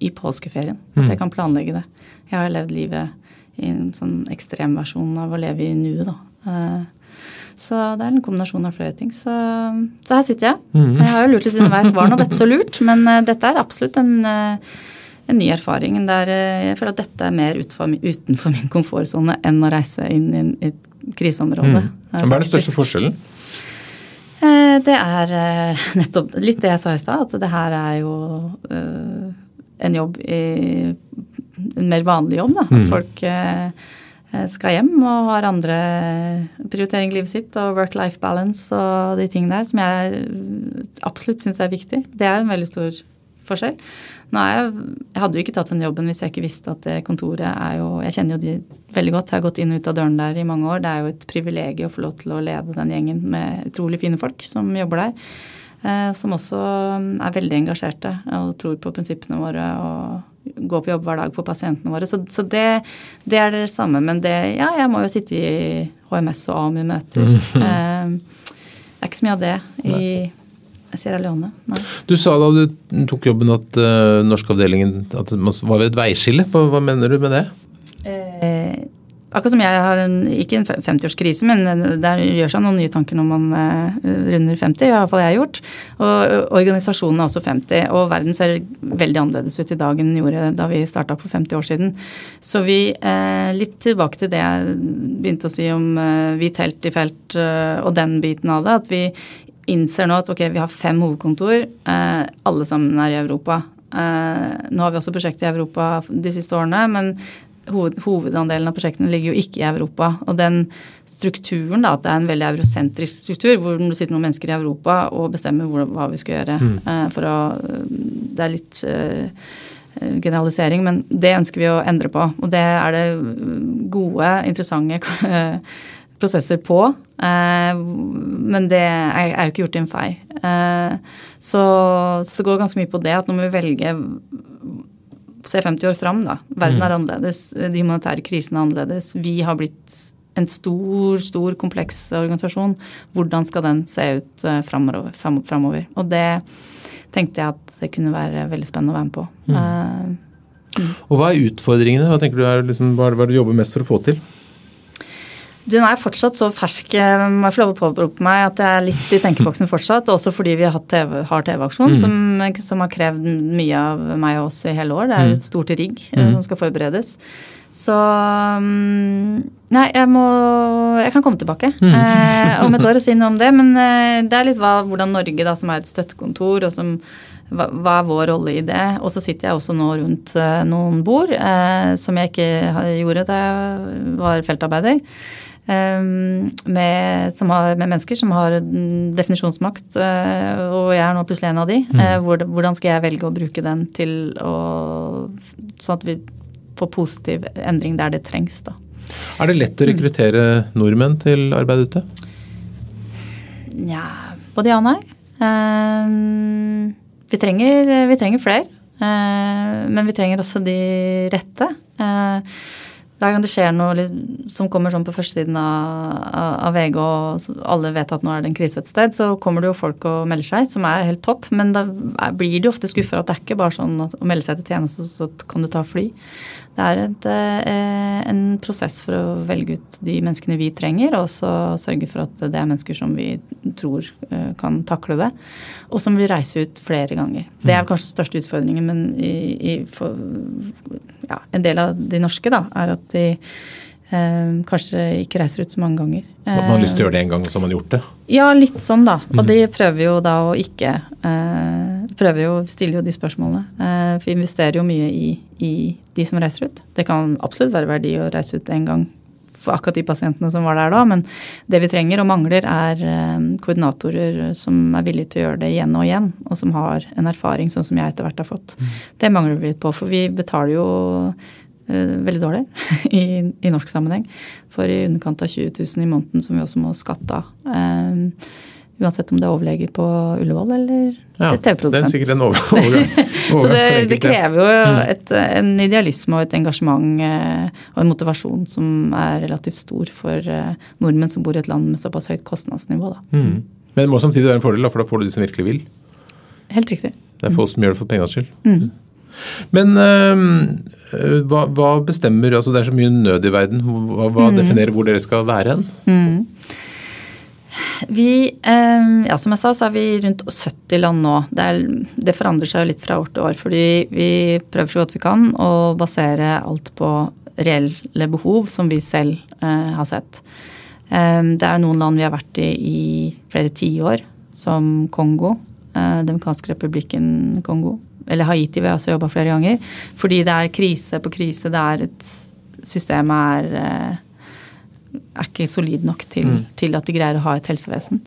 i påskeferien. At jeg mm. kan planlegge det. Jeg har levd livet i en sånn ekstremversjon av å leve i nuet, da. Eh, så det er en kombinasjon av flere ting. Så, så her sitter jeg. Mm. Jeg har jo lurt litt underveis. Var nå dette så lurt? Men uh, dette er absolutt en, uh, en ny erfaring. Der, jeg føler at dette er mer utenfor, min komfortsone enn å reise inn i et kriseområde. Mm. Hva er den største forskjellen? Det er nettopp litt det jeg sa i stad, at det her er jo en jobb i En mer vanlig jobb, da. Mm. Folk Eh, skal hjem og har andre prioriteringer i livet sitt og work-life balance og de tingene der som jeg absolutt syns er viktig. Det er en veldig stor forskjell. Jeg, jeg, hadde jo ikke tatt den jobben hvis jeg ikke visste at det kontoret er jo Jeg kjenner jo de veldig godt. Jeg har gått inn og ut av døren der i mange år. Det er jo et privilegium å få lov til å lede den gjengen med utrolig fine folk som jobber der. Eh, som også er veldig engasjerte og tror på prinsippene våre og gå på jobb hver dag for pasientene våre. Så, så det, det, er det samme. Men det, ja, jeg må jo sitte i HMS og AMU-møter. Mm. Eh, det er ikke så mye av det i Sierra Leone. Nei. Du sa da du tok jobben at uh, norskavdelingen at det var ved et veiskille. Hva mener du med det? Eh, Akkurat som jeg har en, ikke en 50-årskrise, men det gjør seg noen nye tanker når man uh, runder 50. I hvert fall jeg har gjort. Og organisasjonen er også 50. Og verden ser veldig annerledes ut i dag enn den gjorde da vi starta for 50 år siden. Så vi, uh, litt tilbake til det jeg begynte å si om uh, hvit helt i felt og den biten av det. At vi innser nå at ok, vi har fem hovedkontor. alle sammen er i Europa. nå har vi også prosjekter i Europa de siste årene, men hoved, hovedandelen av prosjektene ligger jo ikke i Europa. Og den strukturen, da, at det er en veldig eurosentrisk struktur, hvor det sitter noen mennesker i Europa og bestemmer hvor, hva vi skal gjøre. Mm. Uh, for å, det er litt uh, generalisering, men det ønsker vi å endre på. Og det er det gode, interessante prosesser på. Uh, men det er, er jo ikke gjort i en fei. Så, så, det går ganske mye på det at når vi velger se 50 år fram, da. Verden mm. er annerledes. De humanitære krisene er annerledes. Vi har blitt en stor, stor, kompleks organisasjon. Hvordan skal den se ut eh, framover? Og det tenkte jeg at det kunne være veldig spennende å være med på. Mm. Uh, mm. Og hva er utfordringene? Hva tenker du er liksom, hva er det du jobber mest for å få til? Den er jeg fortsatt så fersk, må jeg få lov å påberope meg, at jeg er litt i tenkeboksen fortsatt. Også fordi vi har TV-aksjon, mm. som, som, har krevd mye av meg og oss i hele år. Det er mm. et stort rigg mm. som skal forberedes. Så mm, Nei, jeg må Jeg kan komme tilbake mm. eh, om et år og si noe om det. Men eh, det er litt hva, hvordan Norge, da, som er et støttekontor, og som hva, hva, er vår rolle i det? Og så sitter jeg også nå rundt noen bord, eh, som jeg ikke gjorde da jeg var feltarbeider. Um, med, har, med, mennesker som har definisjonsmakt, uh, og jeg er nå plutselig en av de. Mm. Hvordan skal jeg velge å bruke den til å Sånn at vi får positiv endring der det trengs, da. Er det lett å rekruttere nordmenn til arbeid ute? Nja, både ja og nei. Um, vi trenger, vi trenger flere. Eh, men vi trenger også de rette. Hver gang det skjer noe som kommer sånn på førstesiden av, av, VG, og alle vet at nå er det en krise et sted, så kommer det jo folk og melder seg, som er helt topp. Men da blir de ofte skuffa at det er ikke bare sånn at å melde seg til tjeneste, så kan du ta fly. Det er et, eh, en prosess for å velge ut de menneskene vi trenger, og så sørge for at det er mennesker som vi tror eh, kan takle det, og som vil reise ut flere ganger. Det er kanskje den største utfordringen, men i, i, for, ja, en del av de norske da, er at de Eh, kanskje ikke reiser ut så mange ganger. Man har lyst til å gjøre det en gang, og så har man gjort det? Ja, litt sånn, da. Og mm. de prøver jo da å ikke eh, prøver jo, stiller jo de spørsmålene. Eh, for vi investerer jo mye i, i, de som reiser ut. Det kan absolutt være verdi å reise ut en gang for akkurat de pasientene som var der da, men det vi trenger og mangler, er eh, koordinatorer som er villige til å gjøre det igjen og igjen, og som har en erfaring sånn som jeg etter hvert har fått. Mm. Det mangler vi litt på, for vi betaler jo eh, veldig dårlig i, i, norsk sammenheng. For i underkant av 20 000 i måneden som vi også må skatte av. Eh, Uansett om det er overlege på Ullevål eller ja, TV-produsent. Det er sikkert en overgang. så det, det, krever jo mm. et, en idealisme og et engasjement eh, og en motivasjon som er relativt stor for eh, nordmenn som bor i et land med såpass høyt kostnadsnivå. Mm. Men det må samtidig være en fordel, for da får du de som virkelig vil. Helt riktig. Det er få som gjør det for pengas skyld. Mm. Men øh, hva, hva, bestemmer altså Det er så mye nød i verden. Hva, hva mm. definerer hvor dere skal være hen? Mm. Vi, ehm, ja, som jeg sa, så er vi rundt 70 land nå. Det, er, det forandrer seg jo litt fra år til år. Fordi vi prøver så godt vi kan å basere alt på reelle behov som vi selv eh, har sett. Um, det er noen land vi har vært i i flere tiår, som Kongo. Eh, Demokratiske republikken Kongo. Eller Haiti, vi har også jobba flere ganger. Fordi det er krise på krise. Det er et Systemet er eh, er ikke solid nok til, mm. til, at de greier å ha et helsevesen.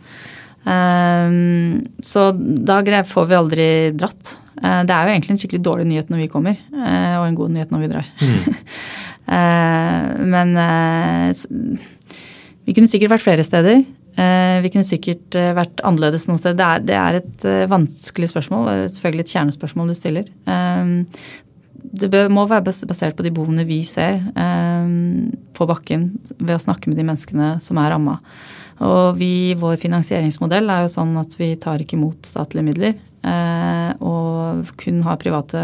Um, så da får vi aldri dratt. Uh, det er jo egentlig en skikkelig dårlig nyhet når vi kommer, uh, og en god nyhet når vi drar. Mm. uh, men vi kunne sikkert vært flere steder. vi kunne sikkert vært annerledes noen steder. Det er, det er et vanskelig spørsmål, selvfølgelig et kjernespørsmål du stiller. Det må være basert på de behovene vi ser på bakken ved å snakke med de menneskene som er ramma. Og vi, vår finansieringsmodell er jo sånn at vi tar ikke imot statlige midler. Eh, og kun har private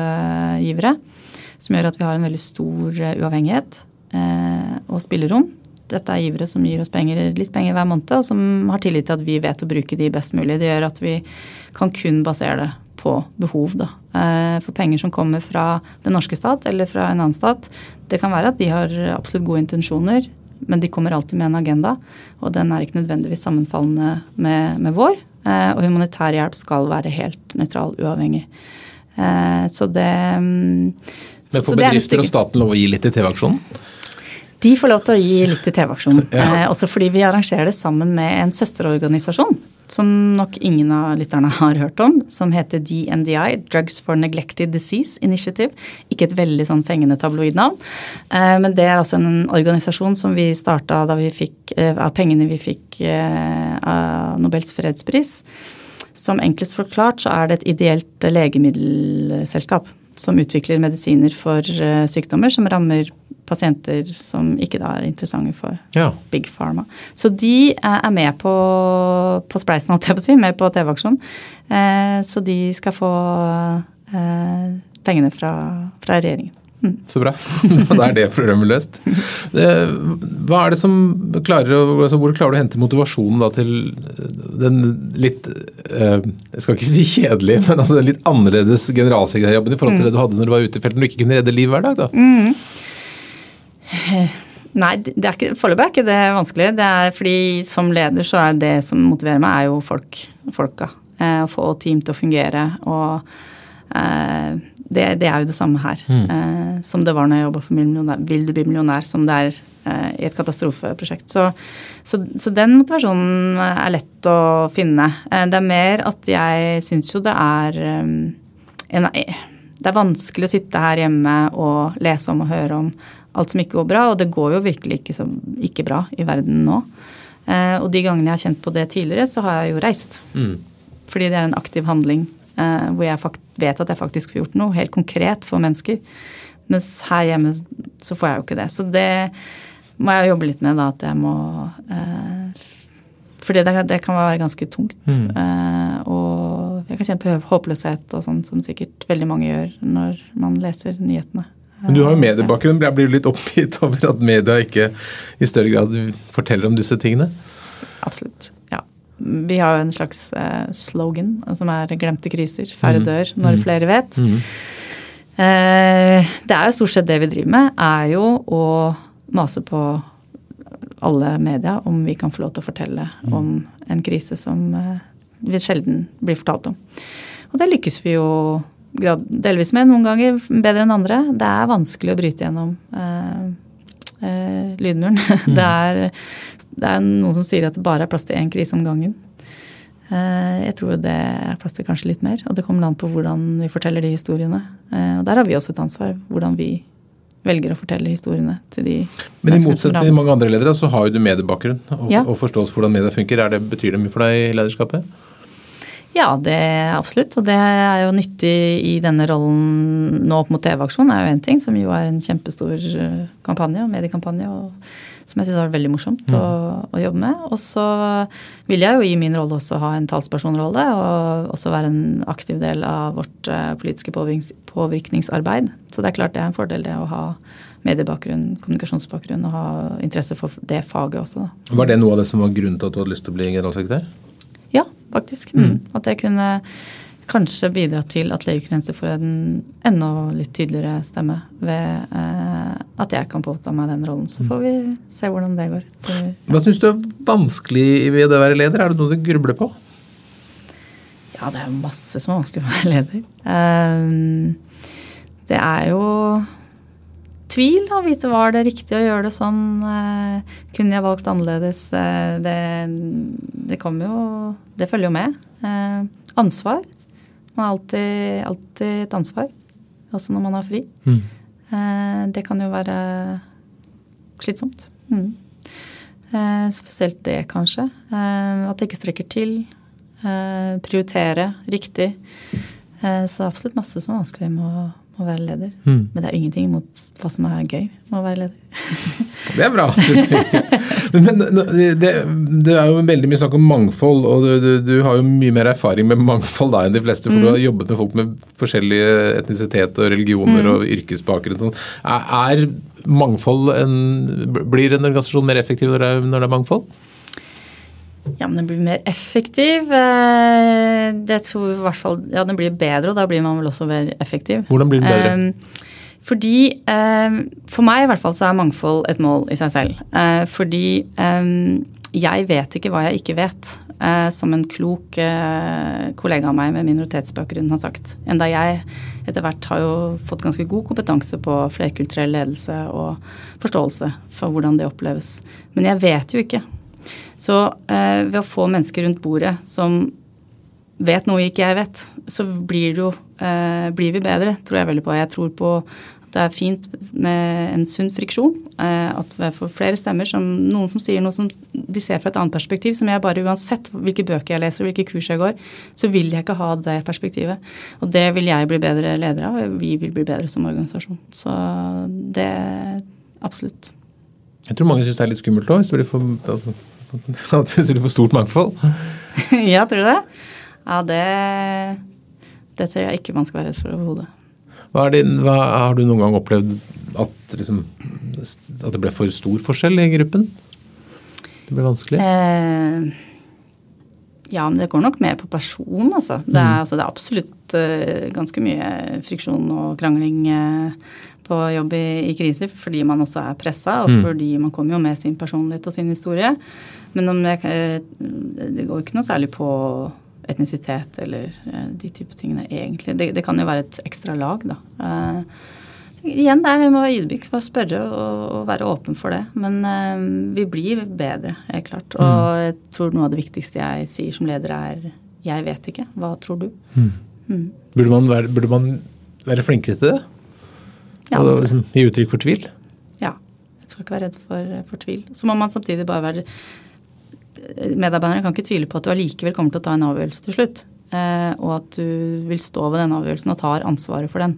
givere. Som gjør at vi har en veldig stor uavhengighet eh, og spillerom. Dette er givere som gir oss penger, litt penger hver måned, og som har tillit til at vi vet å bruke de best mulig. Det gjør at vi kan kun basere det på behov. Da. Eh, for penger som kommer fra den norske stat eller fra en annen stat, det kan være at de har absolutt gode intensjoner, men de kommer alltid med en agenda, og den er ikke nødvendigvis sammenfallende med, med vår. Eh, og humanitær hjelp skal være helt nøytral, uavhengig. Eh, så det mm, Men får bedrifter og staten lov å gi litt i TV-aksjonen? De får lov til å gi litt til TV-aksjonen. Ja. også fordi vi arrangerer det sammen med en søsterorganisasjon som nok ingen av lytterne har hørt om, som heter DNDI, Drugs for Neglected Disease Initiative. Ikke et veldig sånn fengende tabloidnavn. Eh, men det er altså en organisasjon som vi starta da vi fikk, eh, av pengene vi fikk eh, av Nobels fredspris. Som enklest forklart så er det et ideelt legemiddelselskap som utvikler medisiner for sykdommer som rammer pasienter som ikke da er interessante for ja. Big Pharma. Så de er med på, på spleisen, holdt jeg på å si, med på TV-aksjonen. Eh, så de skal få eh, pengene fra, fra regjeringen. Så bra. Da er det problemet løst. Eh, hva er det som klarer altså Hvor klarer du å hente motivasjonen til den litt eh, Jeg skal ikke si kjedelige, men altså den litt annerledes generalsekretærjobben i forhold til det du hadde når du var ute i felten og ikke kunne redde liv hver dag? da? Mm. Nei, det er ikke, foreløpig er ikke det vanskelig. Det er fordi som leder så er det som motiverer meg, er jo folk, folka. Eh, å få team til å fungere. Og eh, det, det, er jo det samme her. Mm. Eh, som det var når jeg jobba for millionær, Vil du bli millionær, som det er eh, i et katastrofeprosjekt. Så, så, så, den motivasjonen er lett å finne. Eh, det er mer at jeg syns jo det er eh, en, Det er vanskelig å sitte her hjemme og lese om og høre om alt som ikke går bra, og det går jo virkelig ikke, så, ikke bra i verden nå. Eh, og de gangene jeg har kjent på det tidligere, så har jeg jo reist. Mm. Fordi det er en aktiv handling eh, hvor jeg vet at jeg faktisk får gjort noe helt konkret for mennesker. Mens her hjemme så får jeg jo ikke det. Så det må jeg jobbe litt med, da, at jeg må eh, Fordi det, det, kan være ganske tungt. Mm. Eh, og jeg kan kjenne på håpløshet og sånn, som sikkert veldig mange gjør når man leser nyhetene. Men Du har jo mediebakgrunn. Jeg blir litt oppgitt over at media ikke i større grad forteller om disse tingene? Absolutt. ja. Vi har jo en slags uh, slogan som er 'glemte kriser'. Færre mm. dør når mm. flere vet. Mm. Uh, det er jo stort sett det vi driver med, er jo å mase på alle media om vi kan få lov til å fortelle om en krise som uh, vi sjelden blir fortalt om. Og det lykkes vi jo delvis med, noen ganger bedre enn andre. Det er vanskelig å bryte gjennom eh, eh, lydmuren. Mm. Det, er, det, er, noen som sier at det bare er plass til én krise om gangen. Eh, jeg tror det er plass til kanskje litt mer, og det kommer an på hvordan vi forteller de historiene. Eh, og der har vi også et ansvar, hvordan vi velger å fortelle historiene til de Men i motsetning til mange andre ledere, så har jo du mediebakgrunn og, ja. og forståelse for hvordan media funker. Det, betyr det mye for deg i lederskapet? Ja, det er absolutt. Og det er jo nyttig i denne rollen nå opp mot TV-aksjonen er jo én ting, som jo er en kjempestor kampanje kampanje, mediekampanje, og som jeg syns vært veldig morsomt mm. å, å, jobbe med. Og så vil jeg jo i min rolle også ha en talspersonrolle, og også være en aktiv del av vårt uh, politiske påvirkningsarbeid. Så det er klart det er en fordel det å ha mediebakgrunn, kommunikasjonsbakgrunn og ha interesse for det faget også. Da. Var det noe av det som var grunnen til at du hadde lyst til å bli generalsekretær? Faktisk. Mm. At det kunne kanskje bidra til at legegrenser får en enda litt tydeligere stemme ved eh, at jeg kan påta meg den rollen. Så får vi se hvordan det går. Hva syns du er vanskelig ved å være leder? Er det noe du grubler på? Ja, det er masse som er vanskelig med å være leder. Um, det er jo tvil. Å vite var det riktig å gjøre det sånn. Eh, kunne jeg valgt annerledes? Eh, det, det kommer jo Det følger jo med. Eh, ansvar. Man har alltid, alltid et ansvar. Også når man har fri. Mm. Det kan jo være slitsomt. Mm. Spesielt det, kanskje. At det ikke strekker til. Prioritere riktig. Så absolutt masse som er vanskelig med å å være leder. Mm. Men det er jo ingenting imot hva som er gøy med å være leder. det er bra. Men, det, det, er jo veldig mye snakk om mangfold, og du, du, du, har jo mye mer erfaring med mangfold da enn de fleste, for mm. du har jobbet med folk med forskjellige etnisitet og religioner mm. og yrkesbakgrunn. Sånn. Er, mangfold en, Blir en organisasjon mer effektiv når det er, når det er mangfold? Ja, men den blir mer effektiv. Eh, det tror vi i hvert fall Ja, den blir bedre, og da blir man vel også mer effektiv. Hvordan blir den bedre? Um, fordi um, For meg i hvert fall så er mangfold et mål i seg selv. Fordi jeg vet ikke hva jeg ikke vet, som en klok kollega av meg med minoritetsbakgrunn har sagt. Enda jeg etter hvert har jo fått ganske god kompetanse på flerkulturell ledelse og forståelse for hvordan det oppleves. Men jeg vet jo ikke. Så eh, ved å få mennesker rundt bordet som vet noe ikke jeg vet, så blir, jo, eh, blir vi bedre, tror jeg veldig på. Jeg tror på at det er fint med en sunn friksjon. Eh, at vi får flere stemmer. Som, noen som sier noe som de ser fra et annet perspektiv, som jeg bare uansett hvilke bøker jeg leser og hvilke kurs jeg går, så vil jeg ikke ha det perspektivet. Og det vil jeg bli bedre leder av, og vi vil bli bedre som organisasjon. Så det absolutt. Jeg tror mange syns det er litt skummelt òg, altså At det stiller for stort mangfold? ja, tror du det? Ja, det Det tror jeg ikke man skal være redd for overhodet. Er har du noen gang opplevd at, liksom, at det ble for stor forskjell i gruppen? Det ble vanskelig? Eh, ja, men det går nok mer på person, altså. Det er, altså, det er absolutt uh, ganske mye friksjon og krangling eh, på jobb i, i, kriser fordi man også er pressa, og mm. fordi man kommer jo med sin personlighet og sin historie. Men om det, eh, det går ikke noe særlig på etnisitet eller eh, de type tingene, egentlig. Det, det, kan jo være et ekstra lag, da. Uh, igjen, det er det med å være ydmyk, bare spørre og, og, være åpen for det. Men uh, vi blir bedre, helt klart. Og mm. jeg tror noe av det viktigste jeg sier som leder, er 'jeg vet ikke'. Hva tror du? Mm. Mm. Burde, man være, burde, man være, flinkere til det? Ja, og liksom, gi uttrykk for tvil? Ja. Jeg skal ikke være redd for, for tvil. Så må man samtidig bare være Medarbeiderne kan ikke tvile på at du allikevel kommer til å ta en avgjørelse til slutt. Eh, og at du vil stå ved den avgjørelsen og tar ansvaret for den.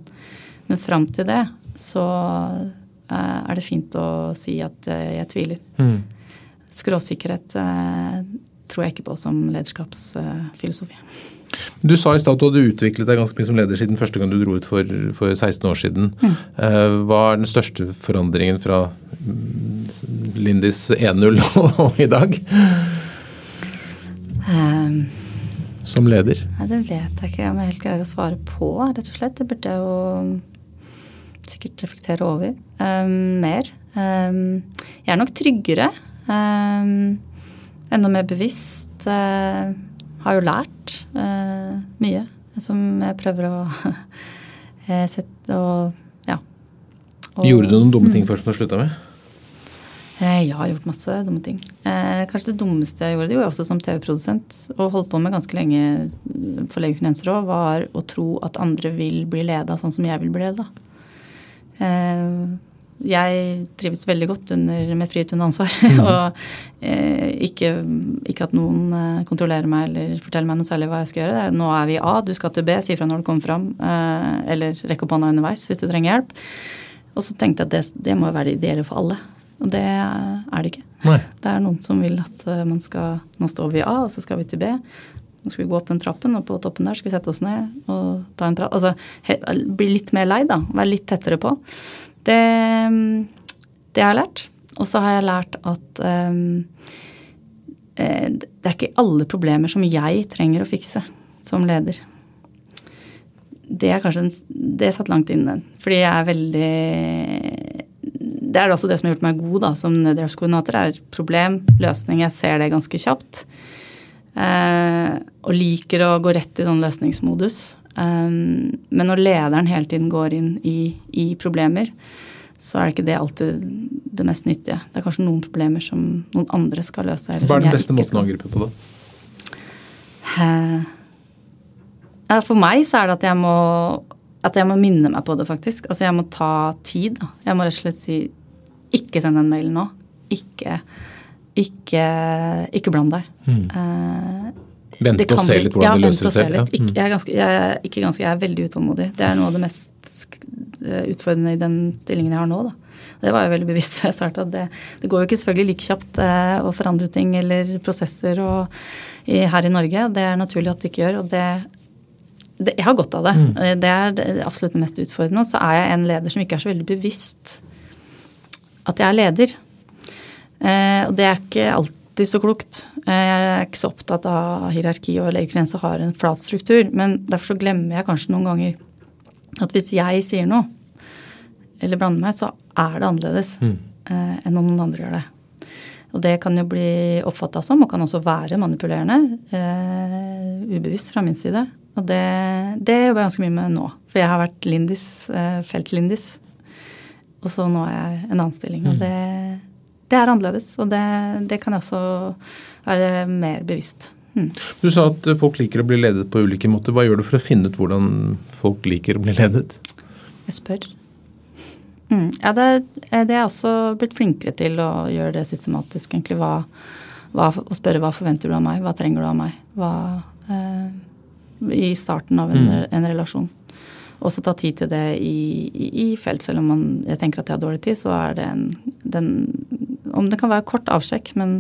Men fram til det så eh, er det fint å si at eh, jeg tviler. Mm. Skråsikkerhet tror jeg ikke på som lederskapsfilosofi. Du sa i stad at du hadde utviklet deg ganske mye som leder siden første gang du dro ut for, for 16 år siden. Mm. Hva er den største forandringen fra mm, Lindis 1-0 og i dag? Um, som leder? Nei, Det vet jeg ikke om jeg helt greier å svare på, rett og slett. Det burde jeg jo sikkert reflektere over um, mer. Um, jeg er nok tryggere. enda mer bevisst. Uh, har jo lært eh, mye som jeg prøver å sette og ja. Og, Gjorde du noen dumme ting mm. først som du slutta med? Eh, ja, jeg har gjort masse dumme ting. Eh, kanskje det dummeste jeg gjorde, det gjorde jeg også som TV-produsent, og holdt på med ganske lenge for legekunenser òg, var å tro at andre vil bli leda sånn som jeg vil bli leda. Eh, jeg trives veldig godt under, med frihet under ansvar. Mm. og eh, ikke, ikke, at noen eh, kontrollerer meg eller forteller meg noe særlig hva jeg skal gjøre. nå er vi A, du skal til B, si fra når du kommer fram. Eh, eller rekk opp hånda underveis hvis du trenger hjelp. Og så tenkte jeg at det, det må være det ideelle for alle. Og det er det ikke. Nei. Det er noen som vil at eh, man skal Nå står vi i A, og så skal vi til B. Nå skal vi gå opp den trappen, og på toppen der skal vi sette oss ned og ta en trapp. Altså bli litt mer lei, da. Være litt tettere på. Det, det har jeg lært. Og så har jeg lært at um, det er ikke alle problemer som jeg trenger å fikse som leder. Det er kanskje en, det satt langt inne. Fordi jeg er veldig det er også det som har gjort meg god da, som nødhjelpskoordinator, er problem, løsning. Jeg ser det ganske kjapt. Eh, og liker å gå rett i sånn løsningsmodus. Eh, men når lederen hele tiden går inn i, i, problemer, så er ikke det alltid det mest nyttige. Det er kanskje noen problemer som noen andre skal løse. Hva er den beste måten å angripe på, da? Uh, for meg så er det at jeg må at jeg må minne meg på det, faktisk. Altså jeg må ta tid. Da. Jeg må rett og slett si ikke send en mail nå. Ikke, ikke, ikke bland deg. Mm. Uh, vente og se litt hvordan ja, det løser seg. Ja. Ikke, jeg, er ganske, jeg, er ikke ganske, jeg er veldig utålmodig. Det er noe av det mest eh, utfordrende i den stillingen jeg har nå. Da. Det var jeg veldig bevisst før jeg starta. Det, det, går jo ikke selvfølgelig like kjapt eh, å forandre ting eller prosesser og, i, her i Norge. Det er naturlig at det ikke gjør. og det, det jeg har godt av det. Mm. Det er det absolutt det mest utfordrende. Og så er jeg en leder som ikke er så veldig bevisst at jeg er leder. Eh, og det er ikke alltid så klokt. Eh, jeg er ikke så opptatt av hierarki og legegrense har en flat struktur. Men derfor så glemmer jeg kanskje noen ganger at hvis jeg sier noe, eller blander meg, så er det annerledes mm. eh, enn om noen andre gjør det. Og det kan jo bli oppfatta som, og kan også være manipulerende, uh, ubevisst fra min side. Og det, det jobber jeg ganske mye med nå. For jeg har vært Lindis, uh, felt-Lindis og så nå er jeg en annen stilling. Og mm. det, det er annerledes. Og det, det, kan jeg også være mer bevisst. Mm. Du sa at folk liker å bli ledet på ulike måter. Hva gjør du for å finne ut hvordan folk liker å bli ledet? Jeg spør. Mm. Ja, det, det, er jeg også blitt flinkere til å gjøre det systematisk. egentlig hva, hva, Å spørre hva forventer du av meg, hva trenger du av meg? Hva, eh, I starten av en, mm. en relasjon også ta tid til det i, i, i, felt. Selv om man, jeg tenker at jeg har dårlig tid, så er det en den, Om det kan være kort avsjekk, men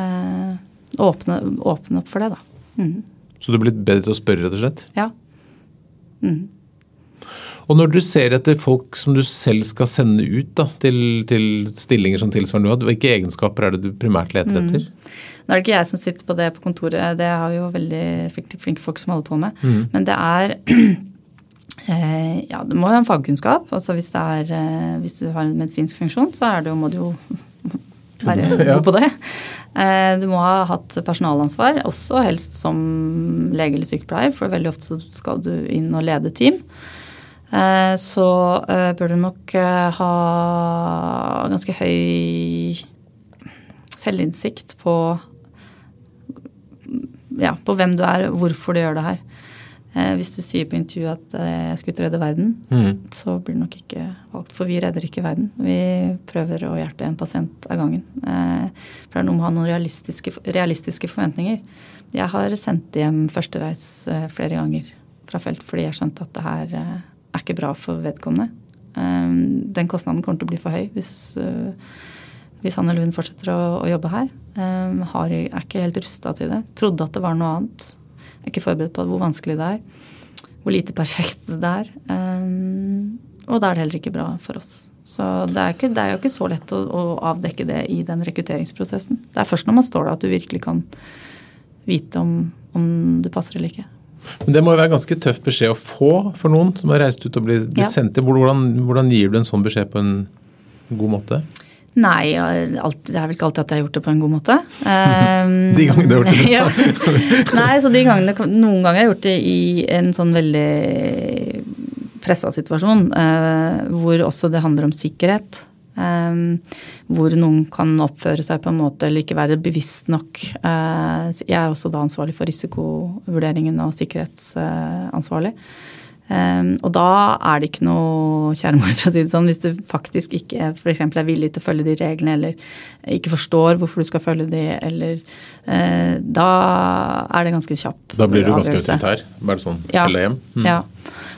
eh, åpne, åpne, opp for det, da. Mm. Så du er blitt bedre til å spørre, rett og slett? Ja. Mm. Og når du ser etter folk som du selv skal sende ut da, til, til stillinger som tilsvarende du har, hvilke egenskaper er det du primært leter Mm. etter? Nå er det ikke jeg som sitter på det på kontoret, det har vi jo veldig flinke, flinke folk som holder på med. Mm. Men det er Ja, du må jo ha en fagkunnskap. Altså hvis, det er, eh, hvis du har en medisinsk funksjon, så er det jo, må du jo være god på det. Eh, du må ha hatt personalansvar, også helst som lege eller sykepleier, for veldig ofte så skal du inn og lede team. Eh, Så eh, bør du nok eh, ha ganske høy selvinnsikt på ja, på hvem du er, hvorfor du gjør det her. Eh, Hvis du sier på intervjuet at eh, jeg skal ut og redde verden, Mm. så blir det nok ikke valgt. For vi redder ikke verden. Vi prøver å hjelpe en pasient av gangen. Eh, For det er noe med å ha noen realistiske, realistiske forventninger. Jeg har sendt hjem førstereis flere ganger fra felt fordi jeg skjønte at det her er ikke bra for vedkommende. Den kostnaden kommer til å bli for høy hvis, hvis han eller hun fortsetter å, å jobbe her. Har, er ikke helt rusta til det. Trodde at det var noe annet. Er ikke forberedt på hvor vanskelig det er. Hvor lite perfekt det er. Um, og da er det heller ikke bra for oss. Så det er, ikke, det er jo ikke så lett å, å avdekke det i den rekrutteringsprosessen. Det er først når man står der at du virkelig kan vite om, om du passer eller ikke. Men Det må jo være ganske tøff beskjed å få for noen som har reist ut og blitt, blir Ja. sendt til. Hvordan, hvordan gir du en sånn beskjed på en god måte? Nei, alt, det er vel ikke alltid at jeg har gjort det på en god måte. Um, De gangene du har gjort det. ja. Nei, så de gangene, Noen ganger har jeg gjort det i en sånn veldig pressa situasjon, uh, hvor også det handler om sikkerhet. Um, hvor noen kan oppføre seg på en måte eller ikke være bevisst nok. Uh, jeg er også da ansvarlig for risikovurderingen og sikkerhetsansvarlig. Um, og da er det ikke noe kjæremor, for å si det sånn, hvis du faktisk ikke for eksempel, er villig til å følge de reglene, eller ikke forstår hvorfor du skal følge de, eller uh, Da er det ganske kjapp Da blir du ganske autoritær? Bare sånn Ja. hjem? Mm. Ja.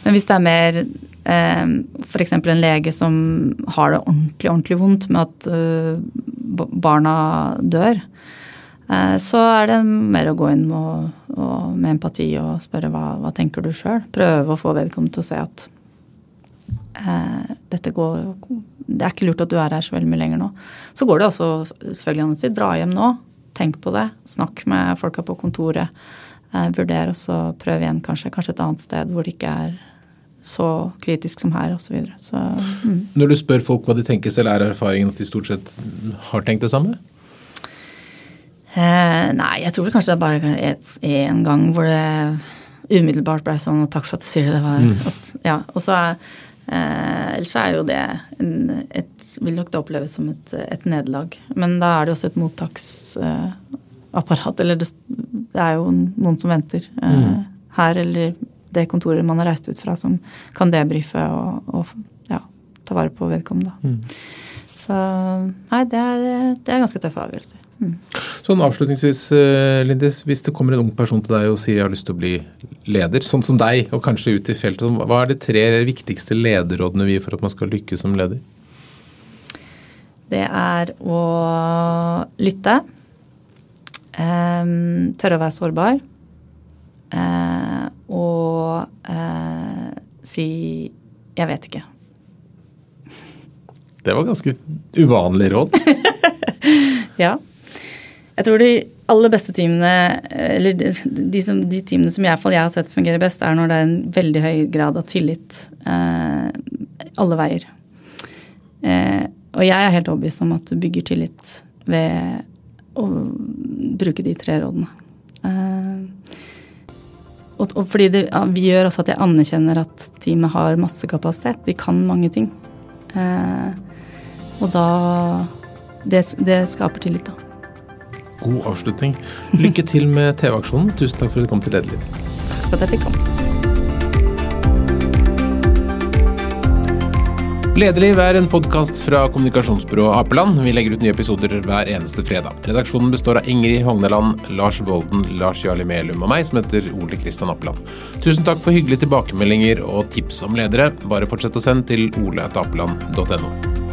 Men hvis det er mer um, f.eks. en lege som har det ordentlig, ordentlig vondt med at uh, barna dør, så er det mer å gå inn og, og med empati og spørre hva, hva tenker du sjøl. Prøve å få vedkommende til å se at eh, dette går Det er ikke lurt at du er her så veldig mye lenger nå. Så går det også selvfølgelig an å si dra hjem nå. Tenk på det. Snakk med folka på kontoret. Eh, vurder og så prøv igjen kanskje, kanskje et annet sted hvor det ikke er så kritisk som her osv. Så, videre. så mm. Når du spør folk hva de tenker selv, er erfaringen at de stort sett har tenkt det samme? Eh, Nei, jeg tror vel kanskje det er bare én en gang hvor det umiddelbart ble sånn og takk for at du sier det. det var, ja, og så eh, Ellers er jo det en, et, vil nok det oppleves som et, et nederlag. Men da er det også et mottaksapparat. eller det, det er jo noen som venter eh, her eller det kontoret man har reist ut fra, som kan debrife og, og ja, ta vare på vedkommende. Så nei, det er, det er ganske tøffe avgjørelser. Mm. Sånn avslutningsvis, eh, Lindis, hvis det kommer en ung person til deg og sier jeg har lyst til å bli leder, sånn som deg, og kanskje ut i feltet, hva er de tre viktigste lederrådene vi gir for at man skal lykkes som leder? Det er å lytte. em, tørre å være sårbar. eh, og eh, si 'jeg vet ikke'. Det var ganske uvanlig råd. Ja. Jeg tror de aller beste teamene, eller de, som, de teamene som jeg, jeg har sett fungere best, er når det er en veldig høy grad av tillit eh, alle veier. Eh, og jeg er helt overbevist om at du bygger tillit ved å bruke de tre rådene. Eh, og, og fordi det ja, vi gjør også at jeg anerkjenner at teamet har masse kapasitet. De kan mange ting. Eh, og da det, det skaper tillit, da. God avslutning. Lykke til med TV-aksjonen. Tusen takk for at du kom til Lederliv. For at jeg fikk komme. Lederliv er en podkast fra kommunikasjonsbyrået Apeland. Vi legger ut nye episoder hver eneste fredag. Redaksjonen består av Ingrid Hogneland, Lars Volden, Lars Jarli Melum og meg, som heter Ole Kristian Apeland. Tusen takk for hyggelige tilbakemeldinger og tips om ledere. Bare fortsett å sende til oleatapeland.no.